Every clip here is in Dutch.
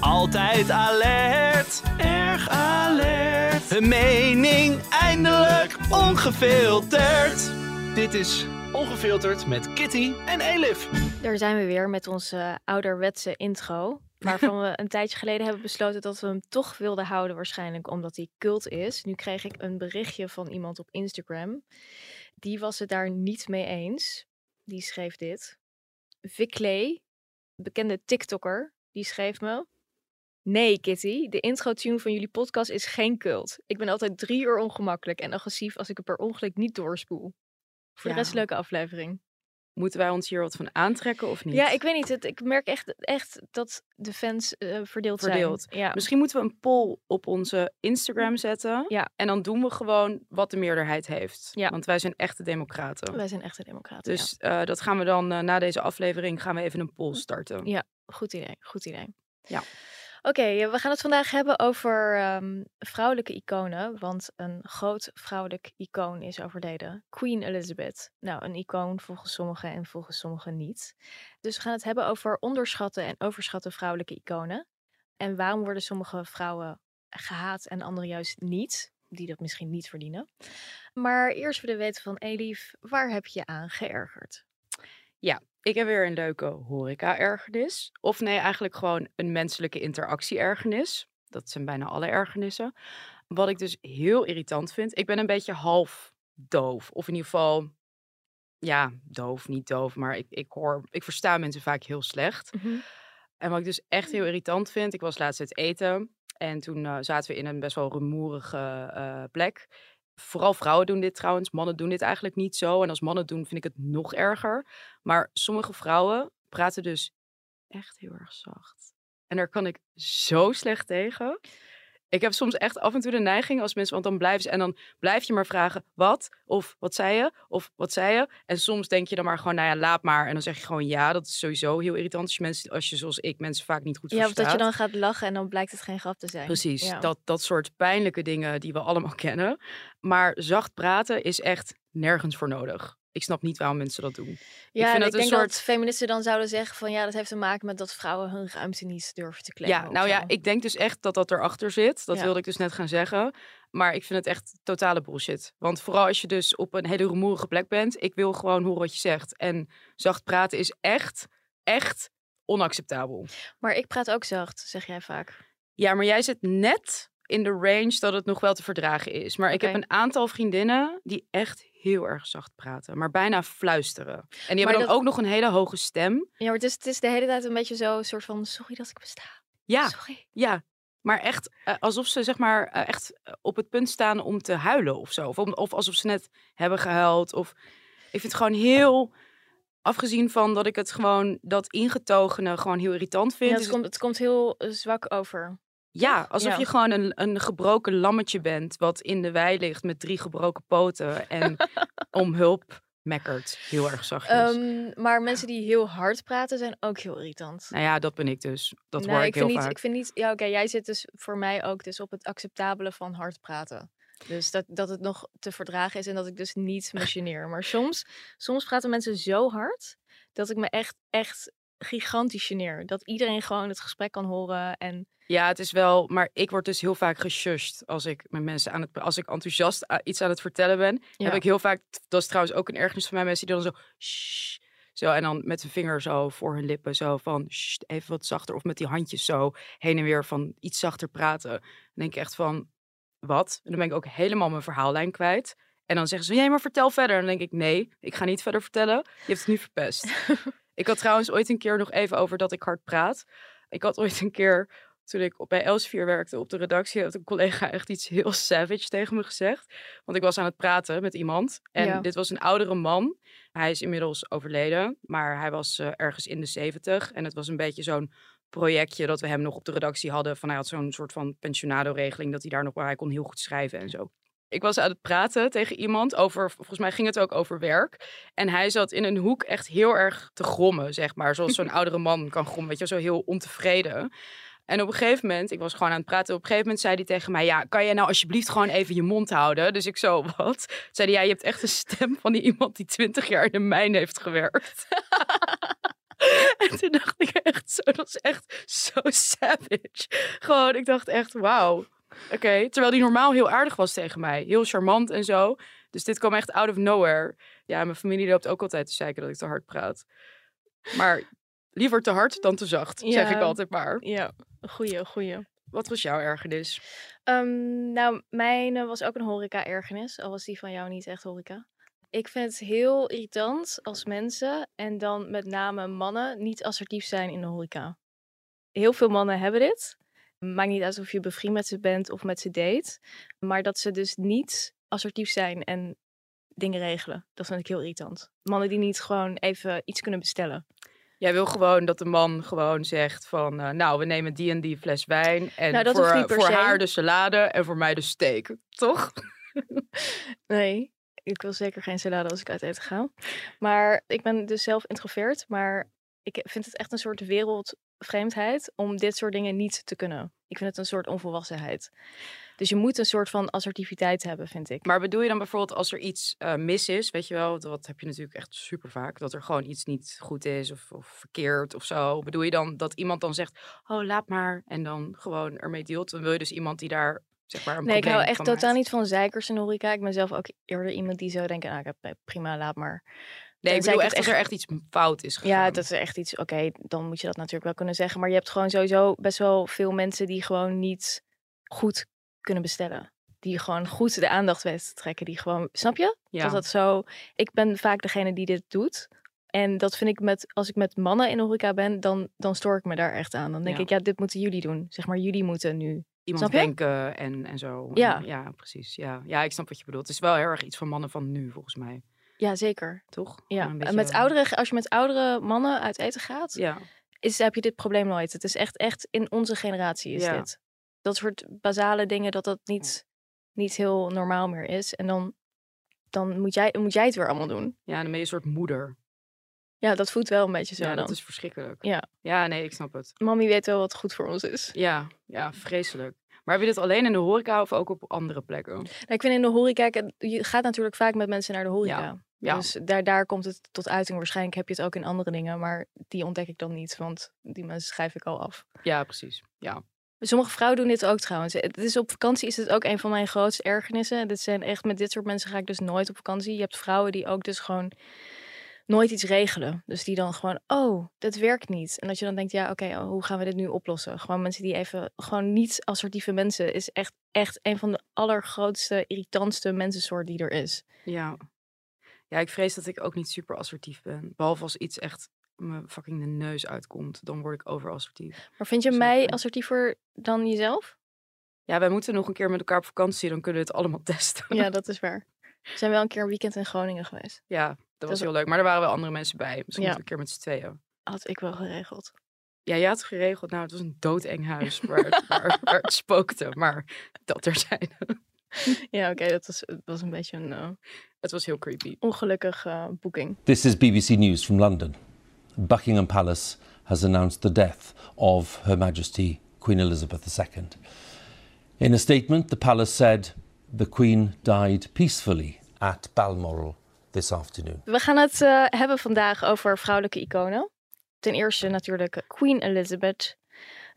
Altijd alert, erg alert. Hun mening eindelijk ongefilterd. Dit is Ongefilterd met Kitty en Elif. Daar zijn we weer met onze ouderwetse intro. Waarvan we een tijdje geleden hebben besloten dat we hem toch wilden houden, waarschijnlijk omdat hij cult is. Nu kreeg ik een berichtje van iemand op Instagram. Die was het daar niet mee eens. Die schreef dit. Viclay, bekende TikToker, die schreef me. Nee, Kitty, de intro-tune van jullie podcast is geen cult. Ik ben altijd drie uur ongemakkelijk en agressief als ik het per ongeluk niet doorspoel. Voor de rest leuke aflevering. Moeten wij ons hier wat van aantrekken of niet? Ja, ik weet niet. Het, ik merk echt, echt dat de fans eh, verdeeld, Verdeeld. zijn. Ja. Misschien moeten we een poll op onze Instagram zetten. Ja. En dan doen we gewoon wat de meerderheid heeft. Ja. Want wij zijn echte democraten. Wij zijn echte democraten. Dus eh, dat gaan we dan eh, na deze aflevering gaan we even een poll starten. Ja. Goed idee, goed idee. Ja. Oké, we gaan het vandaag hebben over ehm, vrouwelijke iconen. Want een groot vrouwelijk icoon is overleden. Queen Elizabeth. Nou, een icoon volgens sommigen en volgens sommigen niet. Dus we gaan het hebben over onderschatte en overschatte vrouwelijke iconen. En waarom worden sommige vrouwen gehaat en andere juist niet? Die dat misschien niet verdienen. Maar eerst willen we weten van Elif, waar heb je aan geërgerd? Ik heb weer een leuke horeca-ergernis. Of nee, eigenlijk gewoon een menselijke interactie-ergernis. Dat zijn bijna alle ergernissen. Wat ik dus heel irritant vind. Ik ben een beetje half doof. Of in ieder geval, ja, doof, niet doof. Maar ik, ik hoor, ik versta mensen vaak heel slecht. En wat ik dus echt heel irritant vind, ik was laatst uit eten. En toen eh, zaten we in een best wel rumoerige eh, plek. Vooral vrouwen doen dit trouwens. Mannen doen dit eigenlijk niet zo. En als mannen doen, vind ik het nog erger. Maar sommige vrouwen praten dus echt heel erg zacht. En daar kan ik zo slecht tegen. Ik heb soms echt af en toe de neiging als mensen, want dan blijven ze en dan blijf je maar vragen wat of wat zei je of wat zei je. En soms denk je dan maar gewoon, nou ja, laat maar. En dan zeg je gewoon ja. Dat is sowieso heel irritant als je mensen, als je zoals ik mensen vaak niet goed Ja, of verstaat. dat je dan gaat lachen en dan blijkt het geen grap te zijn. Precies, Ja. dat, dat soort pijnlijke dingen die we allemaal kennen. Maar zacht praten is echt nergens voor nodig. Ik snap niet waarom mensen dat doen. Ja, vind en dat ik een denk soort- dat feministen dan zouden zeggen van ja, dat heeft te maken met dat vrouwen hun ruimte niet durven te claimen. Ja, nou ja, ik denk dus echt dat dat erachter zit. Dat Ja. wilde ik dus net gaan zeggen. Maar ik vind het echt totale bullshit. Want vooral als je dus op een hele rumoerige plek bent. Ik wil gewoon horen wat je zegt. En zacht praten is echt, echt onacceptabel. Maar ik praat ook zacht, zeg jij vaak. Ja, maar jij zit net in de range dat het nog wel te verdragen is. Maar ik heb een aantal vriendinnen die echt heel erg zacht praten. Maar bijna fluisteren. En die Maar hebben dan dat- ook nog een hele hoge stem. Ja, maar het is, het is de hele tijd een beetje zo, een soort van sorry dat ik besta. Ja, Sorry. ja. Maar echt eh, alsof ze zeg maar eh, echt eh, op het punt staan om te huilen of zo. Of, om- of alsof ze net hebben gehuild. Of ik vind het gewoon heel... Afgezien van dat ik het gewoon, dat ingetogene gewoon heel irritant vind. Ja, het, komt, het komt heel zwak over. Ja, alsof Ja. je gewoon een, een gebroken lammetje bent wat in de wei ligt met drie gebroken poten en om hulp mekkert. Heel erg zachtjes. Ehm, maar mensen die heel hard praten zijn ook heel irritant. nou ja, dat ben ik dus. Dat Nee, hoor ik, vind heel niet, vaak. Ik vind niet, ja oké, jij zit dus voor mij ook dus op het acceptabele van hard praten. Dus dat, dat het nog te verdragen is en dat ik dus niet me geneer. Maar soms, soms praten mensen zo hard dat ik me echt, echt gigantisch geneer. Dat iedereen gewoon het gesprek kan horen en Ja, het is wel, maar ik word dus heel vaak geshushed als ik met mensen aan het, als ik enthousiast iets aan het vertellen ben. Ja. Heb ik heel vaak, dat is trouwens ook een ergernis van mij, mensen die dan zo, shh, zo en dan met zijn vinger zo voor hun lippen zo van, shh, even wat zachter of met die handjes zo heen en weer van iets zachter praten. Dan denk ik echt van, wat? En dan ben ik ook helemaal mijn verhaallijn kwijt. En dan zeggen ze, jij maar vertel verder. En dan denk ik, nee, ik ga niet verder vertellen. Je hebt het nu verpest. ik had trouwens ooit een keer nog even over dat ik hard praat. Ik had ooit een keer, toen ik bij Elsevier werkte op de redactie, had een collega echt iets heel savage tegen me gezegd. Want ik was aan het praten met iemand. En Ja. dit was een oudere man. Hij is inmiddels overleden, maar hij was eh, ergens in de zeventig. En het was een beetje zo'n projectje dat we hem nog op de redactie hadden. Van hij had zo'n soort van pensionado-regeling dat hij daar nog, hij kon heel goed schrijven en zo. Ik was aan het praten tegen iemand over, volgens mij ging het ook over werk. En hij zat in een hoek echt heel erg te grommen, zeg maar. Zoals zo'n oudere man kan grommen, weet je, zo heel ontevreden. En op een gegeven moment, ik was gewoon aan het praten. Op een gegeven moment zei hij tegen mij: Ja, kan jij nou alsjeblieft gewoon even je mond houden? Dus ik zo, wat? Zei hij: Ja, je hebt echt een stem van die iemand die twintig jaar in de mijn heeft gewerkt. en toen dacht ik echt zo, dat is echt zo savage. Gewoon, ik dacht echt, wauw. Oké, terwijl die normaal heel aardig was tegen mij. Heel charmant en zo. Dus dit kwam echt out of nowhere. Ja, mijn familie loopt ook altijd te zeiken dat ik te hard praat. Maar liever te hard dan te zacht, zeg ik altijd maar. Ja, goeie, goeie. Wat was jouw ergernis? Ehm, nou, mijn was ook een horeca-ergernis, al was die van jou niet echt horeca. Ik vind het heel irritant als mensen, en dan met name mannen, niet assertief zijn in de horeca. Heel veel mannen hebben dit. Maakt niet uit of je bevriend met ze bent of met ze date. Maar dat ze dus niet assertief zijn en dingen regelen. Dat vind ik heel irritant. Mannen die niet gewoon even iets kunnen bestellen. Jij wil gewoon dat de man gewoon zegt van, eh, nou, we nemen die en die fles wijn. En Nou, dat voor, voor haar de salade en voor mij de steak. Toch? Nee, ik wil zeker geen salade als ik uit eten ga. Maar ik ben dus zelf introvert, maar ik vind het echt een soort wereldvreemdheid om dit soort dingen niet te kunnen. Ik vind het een soort onvolwassenheid. Dus je moet een soort van assertiviteit hebben, vind ik. Maar bedoel je dan bijvoorbeeld als er iets eh, mis is, weet je wel, dat heb je natuurlijk echt super vaak, dat er gewoon iets niet goed is of, of verkeerd of zo. Bedoel je dan dat iemand dan zegt, oh laat maar, en dan gewoon ermee dealt? Dan wil je dus iemand die daar, zeg maar, een Nee, ik hou echt totaal niet van zeikers de horeca. Ik ben zelf ook eerder iemand die zo denkt, nou, ik heb eh, prima, laat maar. Nee, ik bedoel echt als er echt iets fout is gegaan. Ja, dat is echt iets, oké, dan moet je dat natuurlijk wel kunnen zeggen. Maar je hebt gewoon sowieso best wel veel mensen die gewoon niet goed kunnen bestellen. Die gewoon goed de aandacht weten te trekken. Die gewoon, snap je? Ja. Dat dat zo, ik ben vaak degene die dit doet. En dat vind ik met, als ik met mannen in horeca ben, dan, dan stoor ik me daar echt aan. Dan denk Ja. ik, ja, dit moeten jullie doen. Zeg maar, jullie moeten nu. Iemand denken en, en zo. Ja. En- ja, precies. Ja. ja, ik snap wat je bedoelt. Het is wel heel erg iets van mannen van nu, volgens mij. Ja, zeker. Toch? Ja, en met beetje- oudere, als je met oudere mannen uit eten gaat, Ja, is, heb je dit probleem nooit. Het is echt, echt in onze generatie is Ja. dit. Dat soort basale dingen, dat dat niet, niet heel normaal meer is. En dan, dan moet, jij, moet jij het weer allemaal doen. ja, dan ben je een soort moeder. Ja, dat voelt wel een beetje zo ja, dan. dat is verschrikkelijk. Ja. Ja, nee, ik snap het. Mami weet wel wat goed voor ons is. Ja, ja, vreselijk. Maar heb je dit alleen in de horeca of ook op andere plekken? Nou, ik vind in de horeca, je gaat natuurlijk vaak met mensen naar de horeca. ja. Dus daar, daar komt het tot uiting. Waarschijnlijk heb je het ook in andere dingen, maar die ontdek ik dan niet, want die mensen schrijf ik al af. Ja, precies. Ja. Sommige vrouwen doen dit ook trouwens. Het is op vakantie is het ook een van mijn grootste ergernissen. Dit zijn echt met dit soort mensen ga ik dus nooit op vakantie. Je hebt vrouwen die ook dus gewoon nooit iets regelen. Dus die dan gewoon, oh, dat werkt niet. En dat je dan denkt, ja, oké, oh, hoe gaan we dit nu oplossen? Gewoon mensen die even, gewoon niet assertieve mensen is echt, echt een van de allergrootste, irritantste mensensoort die er is. Ja. Ja, ik vrees dat ik ook niet super assertief ben. Behalve als iets echt me fucking de neus uitkomt, dan word ik overassertief. Maar vind je mij assertiever dan jezelf? Ja, wij moeten nog een keer met elkaar op vakantie, dan kunnen we het allemaal testen. Ja, dat is waar. We zijn wel een keer een weekend in Groningen geweest. Ja, dat was heel leuk. Maar er waren wel andere mensen bij. Misschien Ja. moeten we een keer met z'n tweeën. Had ik wel geregeld. Ja, je had geregeld. Nou, het was een doodeng huis waar, het- waar, waar het spookte. Maar dat er zijn. Ja, oké, dat was, het was een beetje een eh, Het was heel creepy. ongelukkige eh, boeking. This is BBC News from London. Buckingham Palace has announced the death of Her Majesty Queen Elizabeth II. In a statement, the palace said the Queen died peacefully at Balmoral this afternoon. We gaan het eh, hebben vandaag over vrouwelijke iconen. Ten eerste natuurlijk Queen Elizabeth.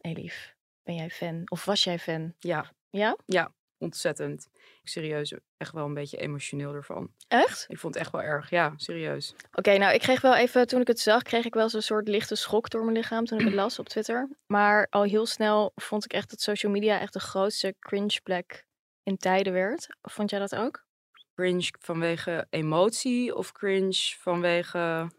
Hey lief, ben jij fan? Of was jij fan? Ja, Ja? Ontzettend. Serieus, echt wel een beetje emotioneel ervan. Echt? Ik vond het echt wel erg. Ja, serieus. Oké, nou ik kreeg wel even, toen ik het zag, kreeg ik wel zo'n soort lichte schok door mijn lichaam toen ik het las op Twitter. Maar al heel snel vond ik echt dat social media echt de grootste cringe plek in tijden werd. Vond jij dat ook? Cringe vanwege emotie of cringe vanwege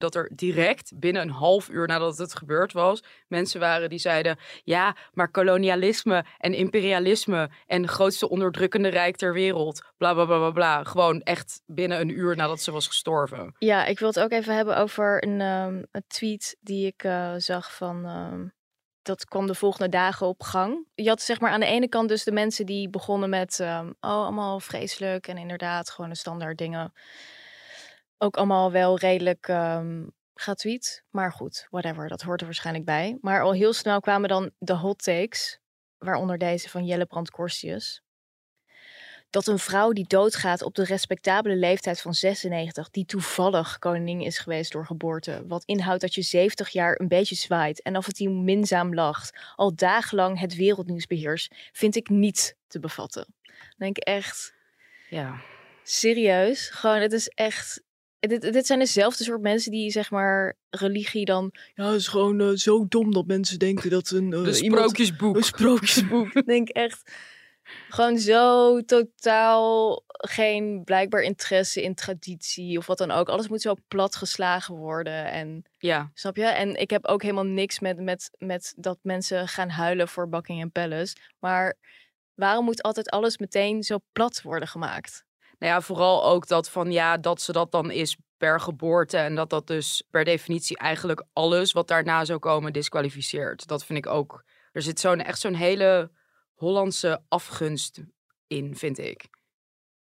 dat er direct binnen een half uur nadat het gebeurd was, mensen waren die zeiden: ja, maar kolonialisme en imperialisme en grootste onderdrukkende rijk ter wereld, bla bla bla bla bla. Gewoon echt binnen een uur nadat ze was gestorven. Ja, ik wil het ook even hebben over een, ehm, een tweet die ik eh, zag van. ehm, dat kwam de volgende dagen op gang. Je had zeg maar aan de ene kant dus de mensen die begonnen met... ehm, oh, allemaal vreselijk en inderdaad gewoon de standaard dingen. Ook allemaal wel redelijk ehm, gratuit. Maar goed, whatever, dat hoort er waarschijnlijk bij. Maar al heel snel kwamen dan de hot takes. Waaronder deze van Jelle Brand Corstius. Dat een vrouw die doodgaat op de respectabele leeftijd van 96, die toevallig koningin is geweest door geboorte, wat inhoudt dat je 70 jaar een beetje zwaait en af en toe minzaam lacht, al dagenlang het wereldnieuws beheerst, vind ik niet te bevatten. Dan denk ik echt, Ja. serieus, gewoon, het is echt. Dit, dit zijn dezelfde soort mensen die zeg maar religie dan. Ja, het is gewoon eh, zo dom dat mensen denken dat een. eh, iemand- sprookjesboek. een sprookjesboek. Ik denk echt gewoon zo totaal geen blijkbaar interesse in traditie of wat dan ook. Alles moet zo plat geslagen worden en Ja, snap je? En ik heb ook helemaal niks met, met, met dat mensen gaan huilen voor Buckingham Palace. Maar waarom moet altijd alles meteen zo plat worden gemaakt? Nou ja, vooral ook dat van ja, dat ze dat dan is per geboorte. En dat dat dus per definitie eigenlijk alles wat daarna zou komen disqualificeert. Dat vind ik ook. Er zit zo'n echt zo'n hele Hollandse afgunst in, vind ik.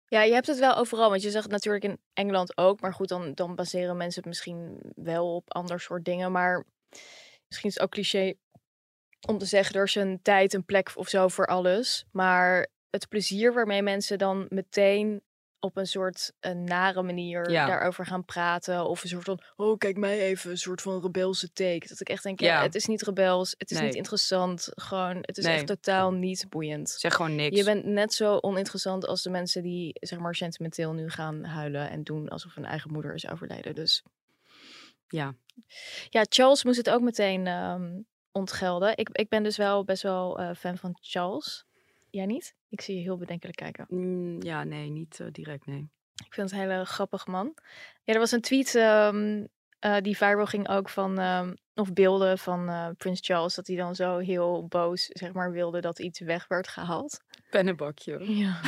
Ja, je hebt het wel overal, want je zegt natuurlijk in Engeland ook. Maar goed, dan, dan baseren mensen het misschien wel op ander soort dingen. Maar misschien is het ook cliché om te zeggen, er is een tijd, een plek of zo voor alles. Maar het plezier waarmee mensen dan meteen op een soort een nare manier Ja. daarover gaan praten. Of een soort van, oh kijk mij even, een soort van rebelse take. Dat ik echt denk, ja, Ja. het is niet rebels, het is niet interessant. Gewoon, het is Nee. echt totaal niet boeiend. Zeg gewoon niks. Je bent net zo oninteressant als de mensen die zeg maar sentimenteel nu gaan huilen en doen alsof hun eigen moeder is overleden. Dus Ja. ja, Charles moest het ook meteen ehm, ontgelden. Ik, ik ben dus wel best wel eh, fan van Charles. Jij niet? Ik zie je heel bedenkelijk kijken. Mm, ja, nee, niet eh, direct, nee. Ik vind het een hele grappig man. Ja, er was een tweet ehm, eh, die viral ging ook van, ehm, of beelden van eh, Prins Charles, dat hij dan zo heel boos, zeg maar, wilde dat iets weg werd gehaald. Pennenbakje. Ja.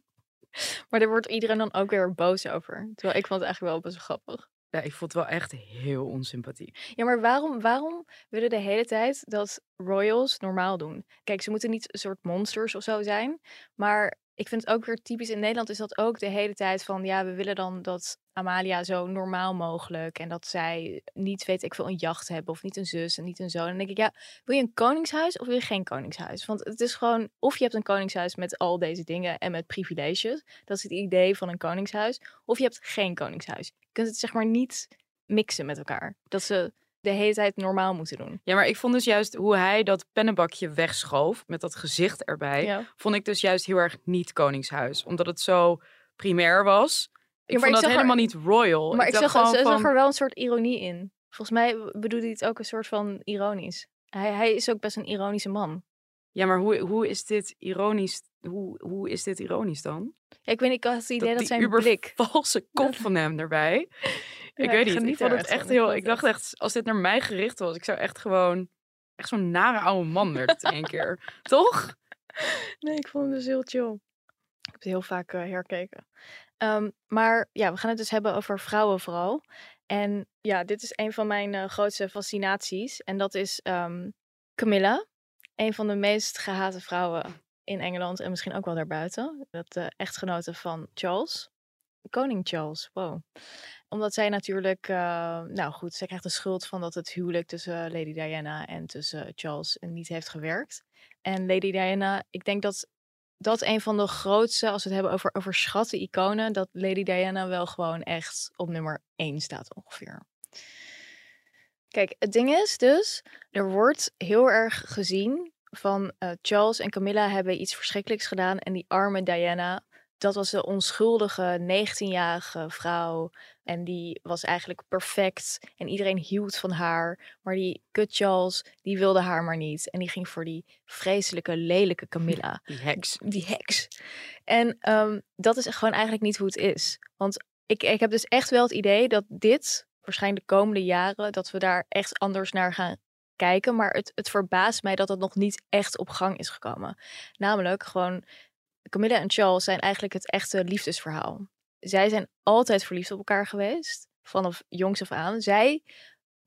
maar daar wordt iedereen dan ook weer boos over. Terwijl ik vond het eigenlijk wel best wel grappig. Ja, ik vond het wel echt heel onsympathiek. Ja, maar waarom, waarom willen de hele tijd dat royals normaal doen? Kijk, ze moeten niet een soort monsters of zo zijn. Maar ik vind het ook weer typisch in Nederland is dat ook de hele tijd van... Ja, we willen dan dat Amalia zo normaal mogelijk... en dat zij niet, weet ik veel, een jacht hebben... of niet een zus en niet een zoon. En dan denk ik, ja, wil je een koningshuis of wil je geen koningshuis? Want het is gewoon, of je hebt een koningshuis met al deze dingen en met privileges. Dat is het idee van een koningshuis. Of je hebt geen koningshuis. Je kunt het zeg maar niet mixen met elkaar. Dat ze de hele tijd normaal moeten doen. Ja, maar ik vond dus juist hoe hij dat pennenbakje wegschoof met dat gezicht erbij, Ja. vond ik dus juist heel erg niet Koningshuis. Omdat het zo primair was. Ik Ja, vond ik dat er- helemaal niet royal. Maar ik, zag, gewoon zag er wel een soort ironie in. Volgens mij bedoelde hij het ook een soort van ironisch. Hij, hij is ook best een ironische man. Ja, maar hoe, hoe is dit ironisch? Hoe, hoe is dit ironisch dan? Ja, ik weet niet, ik had het idee dat, die zijn blik... valse kop van hem erbij. Ja, ik weet ik niet. Ik vond het echt heel. Ik dacht echt, als dit naar mij gericht was, ik zou echt gewoon. Echt zo'n nare oude man werd het in één keer. Toch? Nee, ik vond het dus heel chill. Ik heb het heel vaak eh, herkeken. Ehm, maar ja, we gaan het dus hebben over vrouwen vooral. En ja, dit is een van mijn eh, grootste fascinaties. En dat is ehm, Camilla. Een van de meest gehate vrouwen in Engeland en misschien ook wel daarbuiten. Dat de echtgenote van Charles. Koning Charles, wow. Omdat zij natuurlijk, eh, nou goed, zij krijgt de schuld van dat het huwelijk tussen Lady Diana en tussen Charles niet heeft gewerkt. En Lady Diana, ik denk dat dat een van de grootste, als we het hebben over overschatte iconen, dat Lady Diana wel gewoon echt op nummer 1 staat ongeveer. Kijk, het ding is dus, er wordt heel erg gezien van eh, Charles en Camilla hebben iets verschrikkelijks gedaan en die arme Diana, dat was de onschuldige 19-jarige vrouw en die was eigenlijk perfect en iedereen hield van haar, maar die kut Charles, die wilde haar maar niet en die ging voor die vreselijke, lelijke Camilla Die heks. die heks. En ehm, dat is gewoon eigenlijk niet hoe het is. Want ik, ik heb dus echt wel het idee dat dit, waarschijnlijk de komende jaren, dat we daar echt anders naar gaan kijken. Maar het, het verbaast mij dat het nog niet echt op gang is gekomen. Namelijk gewoon, Camilla en Charles zijn eigenlijk het echte liefdesverhaal. Zij zijn altijd verliefd op elkaar geweest, vanaf jongs af aan. Zij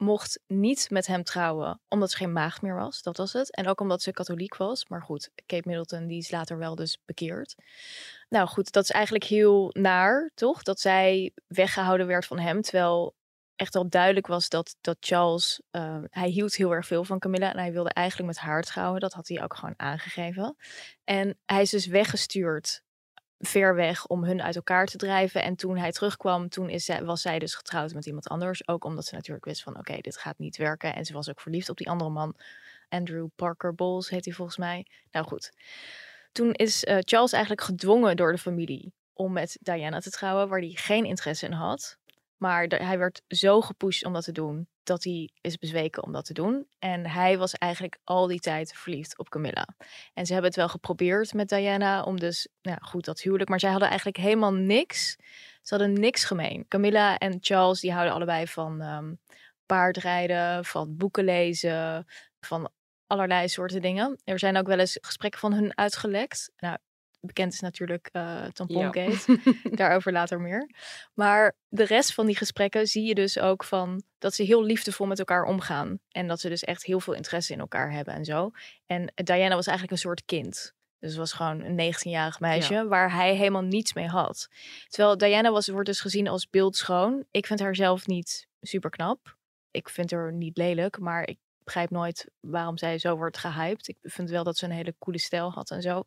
mocht niet met hem trouwen omdat ze geen maagd meer was. Dat was het. En ook omdat ze katholiek was. Maar goed, Kate Middleton die is later wel dus bekeerd. Nou goed, dat is eigenlijk heel naar, toch? Dat zij weggehouden werd van hem. Terwijl echt al duidelijk was dat, dat Charles, uh, hij hield heel erg veel van Camilla en hij wilde eigenlijk met haar trouwen. Dat had hij ook gewoon aangegeven. En hij is dus weggestuurd ver weg om hun uit elkaar te drijven. En toen hij terugkwam, toen is was zij dus getrouwd met iemand anders. Ook omdat ze natuurlijk wist van oké, dit gaat niet werken. En ze was ook verliefd op die andere man. Andrew Parker Bowles heet hij volgens mij. Nou goed. Toen is uh, Charles eigenlijk gedwongen door de familie om met Diana te trouwen, waar hij geen interesse in had. Maar hij werd zo gepusht om dat te doen, dat hij is bezweken om dat te doen. En hij was eigenlijk al die tijd verliefd op Camilla. En ze hebben het wel geprobeerd met Diana om dus, nou goed, dat huwelijk. Maar zij hadden eigenlijk helemaal niks. Ze hadden niks gemeen. Camilla en Charles, die houden allebei van um, paardrijden, van boeken lezen, van allerlei soorten dingen. Er zijn ook wel eens gesprekken van hun uitgelekt. Nou, bekend is natuurlijk uh, Tampongate. Ja. Daarover later meer. Maar de rest van die gesprekken zie je dus ook van dat ze heel liefdevol met elkaar omgaan. En dat ze dus echt heel veel interesse in elkaar hebben en zo. En Diana was eigenlijk een soort kind. Dus het was gewoon een 19-jarig meisje waar hij helemaal niets mee had. Terwijl Diana was, wordt dus gezien als beeldschoon. Ik vind haar zelf niet super knap. Ik vind haar niet lelijk, maar ik begrijp nooit waarom zij zo wordt gehyped. Ik vind wel dat ze een hele coole stijl had en zo.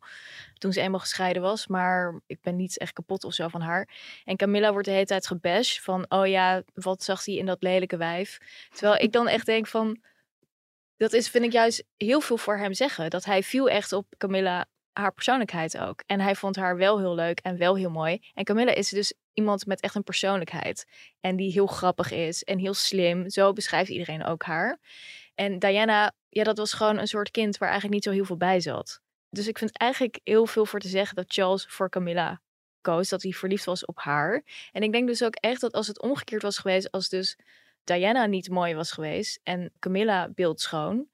Toen ze eenmaal gescheiden was. Maar ik ben niet echt kapot of zo van haar. En Camilla wordt de hele tijd gebashed van... Oh ja, wat zag hij in dat lelijke wijf? Terwijl ik dan echt denk van... Dat is, vind ik juist heel veel voor hem zeggen. Dat hij viel echt op Camilla haar persoonlijkheid ook. En hij vond haar wel heel leuk en wel heel mooi. En Camilla is dus iemand met echt een persoonlijkheid. En die heel grappig is en heel slim. Zo beschrijft iedereen ook haar. En Diana, ja, dat was gewoon een soort kind waar eigenlijk niet zo heel veel bij zat. Dus ik vind eigenlijk heel veel voor te zeggen dat Charles voor Camilla koos. Dat hij verliefd was op haar. En ik denk dus ook echt dat als het omgekeerd was geweest, als dus Diana niet mooi was geweest en Camilla beeldschoon,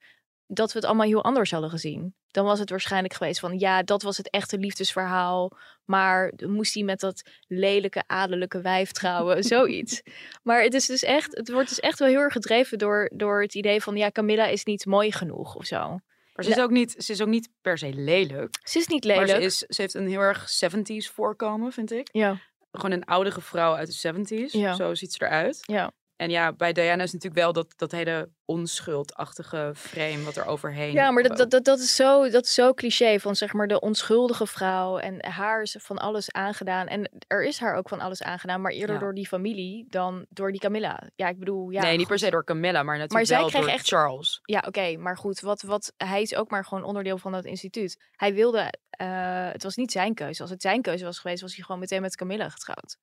dat we het allemaal heel anders hadden gezien. Dan was het waarschijnlijk geweest van ja, dat was het echte liefdesverhaal. Maar moest hij met dat lelijke adellijke wijf trouwen, zoiets. Maar het is dus echt, het wordt dus echt wel heel erg gedreven door, door het idee van ja, Camilla is niet mooi genoeg of zo. Maar ze is, ook niet, ze is ook niet per se lelijk. Ze is niet lelijk. Maar ze, is, ze heeft een heel erg 70s voorkomen, vind ik. Ja. Gewoon een oudere vrouw uit de 70s. Ja. Zo ziet ze eruit. Ja. En ja, bij Diana is natuurlijk wel dat, dat hele onschuldachtige frame wat er overheen. Ja, maar dat, dat, dat, is zo, dat is zo cliché van zeg maar de onschuldige vrouw. En haar is van alles aangedaan. En er is haar ook van alles aangedaan, maar eerder door die familie dan door die Camilla. Ja, ik bedoel, ja. Nee, niet per se door Camilla, maar natuurlijk maar zij wel door echt... Charles. Ja, oké, maar goed, wat, wat, hij is ook maar gewoon onderdeel van dat instituut. Hij wilde, uh, het was niet zijn keuze. Als het zijn keuze was geweest, was hij gewoon meteen met Camilla getrouwd.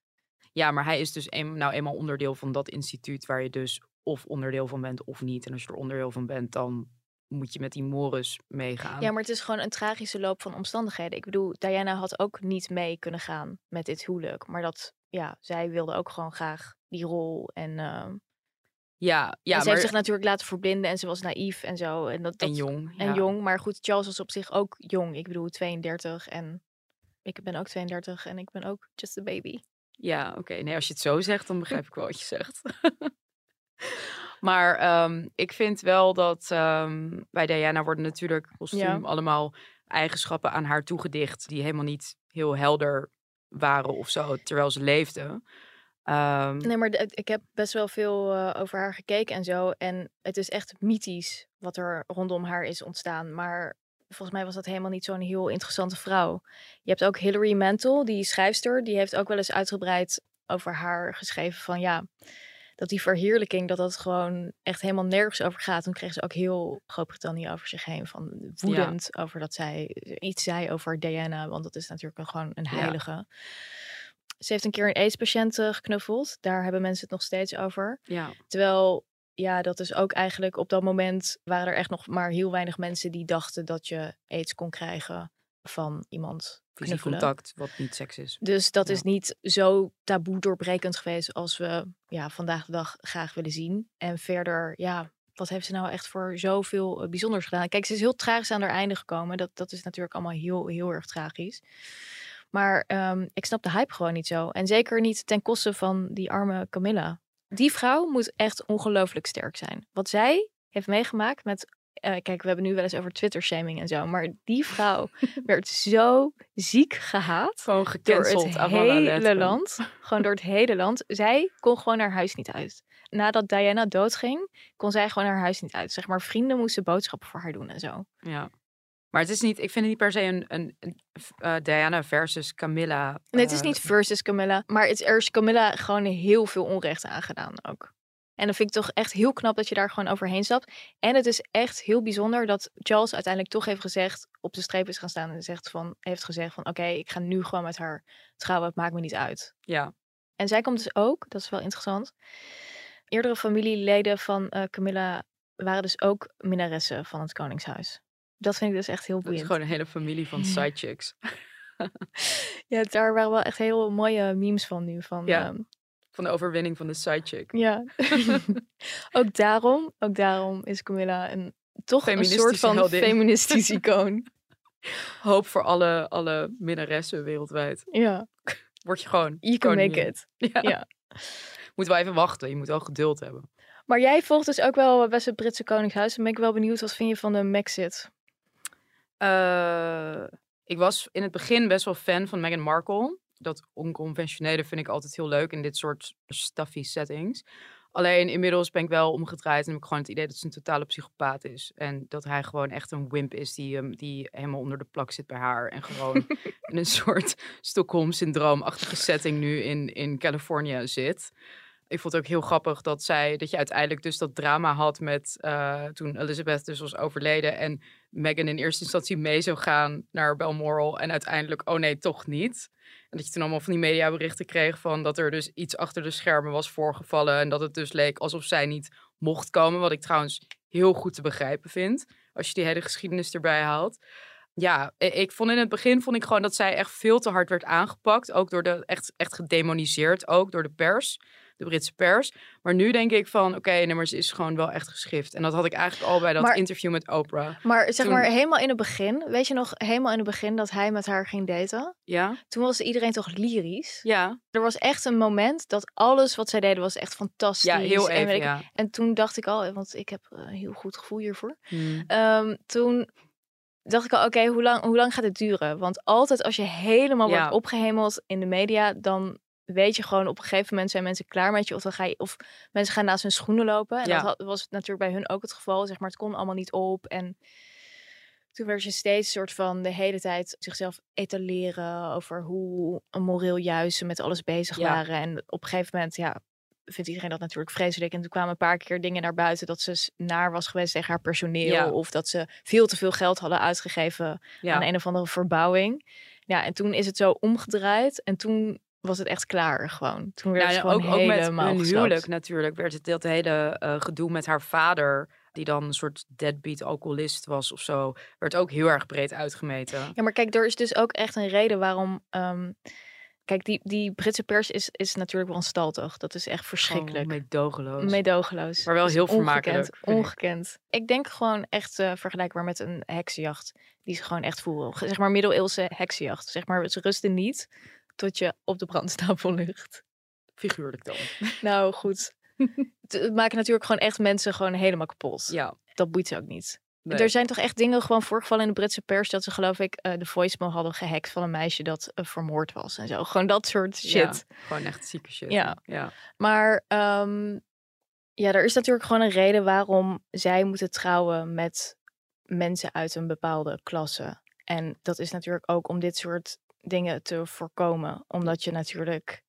Ja, maar hij is dus een, nou eenmaal onderdeel van dat instituut waar je dus of onderdeel van bent of niet. En als je er onderdeel van bent, dan moet je met die Morris meegaan. Ja, maar het is gewoon een tragische loop van omstandigheden. Ik bedoel, Diana had ook niet mee kunnen gaan met dit huwelijk. Maar dat, ja, zij wilde ook gewoon graag die rol. En, uh... ja, ja, en ze heeft zich natuurlijk laten verblinden en ze was naïef en zo. En, dat, dat... en jong. En jong, maar goed, Charles was op zich ook jong. Ik bedoel, 32 en ik ben ook 32 en ik ben ook just a baby. Ja, oké. Nee, als je het zo zegt, dan begrijp ik wel wat je zegt. maar um, ik vind wel dat um, bij Diana worden natuurlijk kostuum ja. allemaal eigenschappen aan haar toegedicht die helemaal niet heel helder waren of zo, terwijl ze leefde. Um, nee, maar ik heb best wel veel uh, over haar gekeken en zo. En het is echt mythisch wat er rondom haar is ontstaan. Maar volgens mij was dat helemaal niet zo'n heel interessante vrouw. Je hebt ook Hilary Mantel, die schrijfster, die heeft ook wel eens uitgebreid over haar geschreven van ja, dat die verheerlijking, dat dat gewoon echt helemaal nergens over gaat. Toen kreeg ze ook heel Groot-Brittannië over zich heen van woedend over dat zij iets zei over Diana, want dat is natuurlijk gewoon een heilige. Ja. Ze heeft een keer een AIDS-patiënt geknuffeld. Daar hebben mensen het nog steeds over. Ja. Terwijl ja, dat is ook eigenlijk op dat moment waren er echt nog maar heel weinig mensen die dachten dat je aids kon krijgen van iemand. Fysiek contact, wat niet seks is. Dus dat is niet zo taboe doorbrekend geweest als we ja, vandaag de dag graag willen zien. En verder, ja, wat heeft ze nou echt voor zoveel eh, bijzonders gedaan? Kijk, ze is heel tragisch aan haar einde gekomen. Dat, dat is natuurlijk allemaal heel, heel erg tragisch. Maar um, ik snap de hype gewoon niet zo. En zeker niet ten koste van die arme Camilla. Die vrouw moet echt ongelooflijk sterk zijn. Wat zij heeft meegemaakt met. eh, kijk, we hebben nu wel eens over Twitter-shaming en zo. Maar die vrouw werd zo ziek gehaat. Gewoon Door gecanceld. het avant la hele land. Gewoon door het hele land. Zij kon gewoon haar huis niet uit. Nadat Diana doodging, kon zij gewoon haar huis niet uit. Zeg maar, vrienden moesten boodschappen voor haar doen en zo. Ja. Maar het is niet, ik vind het niet per se een, een, een eh, Diana versus Camilla. Nee, het is eh, niet versus Camilla. Maar het, er is Camilla gewoon heel veel onrecht aangedaan ook. En dan vind ik toch echt heel knap dat je daar gewoon overheen stapt. En het is echt heel bijzonder dat Charles uiteindelijk toch heeft gezegd, op de streep is gaan staan en zegt van, heeft gezegd van, oké, ik ga nu gewoon met haar trouwen, het maakt me niet uit. Ja, En zij komt dus ook, dat is wel interessant. Eerdere familieleden van eh, Camilla waren dus ook minnaressen van het Koningshuis. Dat vind ik dus echt heel dat is boeiend. gewoon een hele familie van sidechicks. Ja, daar waren wel echt heel mooie memes van nu. Van, Ja. ehm, Van de overwinning van de sidechick. Ja. ook daarom, ook daarom is Camilla een toch een soort van heldin. feministisch icoon. Hoop voor alle, alle minnaressen wereldwijd. ja, Word je gewoon you can make it. Ja. Ja. Moet wel even wachten. Je moet wel geduld hebben. Maar jij volgt dus ook wel best het Britse Koningshuis. Dan ben ik wel benieuwd, wat vind je van de Maxit? Eh, ik was in het begin best wel fan van Meghan Markle. Dat onconventionele vind ik altijd heel leuk in dit soort stuffy settings. Alleen inmiddels ben ik wel omgedraaid en heb ik gewoon het idee dat ze een totale psychopaat is. En dat hij gewoon echt een wimp is die, hem die helemaal onder de plak zit bij haar. En gewoon in een soort Stockholm-syndroomachtige setting nu in, in Californië zit. Ik vond het ook heel grappig dat zij, dat je uiteindelijk dus dat drama had met eh, toen Elizabeth dus was overleden en Meghan in eerste instantie mee zou gaan naar Balmoral en uiteindelijk, oh nee, toch niet. En dat je toen allemaal van die mediaberichten kreeg van dat er dus iets achter de schermen was voorgevallen en dat het dus leek alsof zij niet mocht komen, wat ik trouwens heel goed te begrijpen vind, als je die hele geschiedenis erbij haalt. Ja, ik vond in het begin vond ik gewoon dat zij echt veel te hard werd aangepakt, ook door de echt, echt gedemoniseerd, ook door de pers de Britse pers. Maar nu denk ik van, oké, maar ze is gewoon wel echt geschift. En dat had ik eigenlijk al bij dat Maar- interview met Oprah. Maar zeg Toen- maar helemaal in het begin, weet je nog, helemaal in het begin dat hij met haar ging daten? Ja? Toen was iedereen toch lyrisch? Ja, Er was echt een moment dat alles wat zij deden was echt fantastisch. ja heel en, even, weet ik- ja. en toen dacht ik al, want ik heb een heel goed gevoel hiervoor. Hmm. Ehm, toen dacht ik al, oké, hoe, lang, hoe lang gaat het duren? Want altijd als je helemaal Ja. wordt opgehemeld in de media, dan weet je gewoon op een gegeven moment zijn mensen klaar met je. Of, dan ga je, of mensen gaan naast hun schoenen lopen. En Ja. dat was natuurlijk bij hun ook het geval. Zeg maar, het kon allemaal niet op. En toen werd je steeds soort van de hele tijd zichzelf etaleren over hoe moreel juist ze met alles bezig Ja. waren. En op een gegeven moment, ja, vindt iedereen dat natuurlijk vreselijk. En toen kwamen een paar keer dingen naar buiten dat ze naar was geweest tegen haar personeel. Ja. Of dat ze veel te veel geld hadden uitgegeven ja. aan een of andere verbouwing. Ja, en toen is het zo omgedraaid. En toen was het echt klaar gewoon. Toen werd Nou, het gewoon ook, ook met helemaal gesloopt. huwelijk natuurlijk werd het dat hele eh, gedoe met haar vader, die dan een soort deadbeat alcoholist was of zo, werd ook heel erg breed uitgemeten. Ja, maar kijk, er is dus ook echt een reden waarom... ehm, kijk, die, die Britse pers is, is natuurlijk wel wanstaltig. Dat is echt verschrikkelijk. Gewoon meedogenloos. Meedogenloos. Maar wel heel vermakelijk, Ongekend. ik. ongekend. Ik denk gewoon echt eh, vergelijkbaar met een heksenjacht. Die ze gewoon echt voeren. Zeg maar middeleeuwse heksenjacht. Zeg maar, ze rusten niet tot je op de brandstapel ligt. Figuurlijk dan. Nou, goed. Het- maken natuurlijk gewoon echt mensen gewoon helemaal kapot. Ja. Dat boeit ze ook niet. nee. Er zijn toch echt dingen gewoon voorgevallen in de Britse pers... dat ze geloof ik eh, de voicemail hadden gehackt van een meisje dat eh, vermoord was en zo. Gewoon dat soort shit. Ja, gewoon echt zieke shit. Ja. ja. Maar ehm, ja, er is natuurlijk gewoon een reden waarom zij moeten trouwen met mensen uit een bepaalde klasse. En dat is natuurlijk ook om dit soort dingen te voorkomen. Omdat je natuurlijk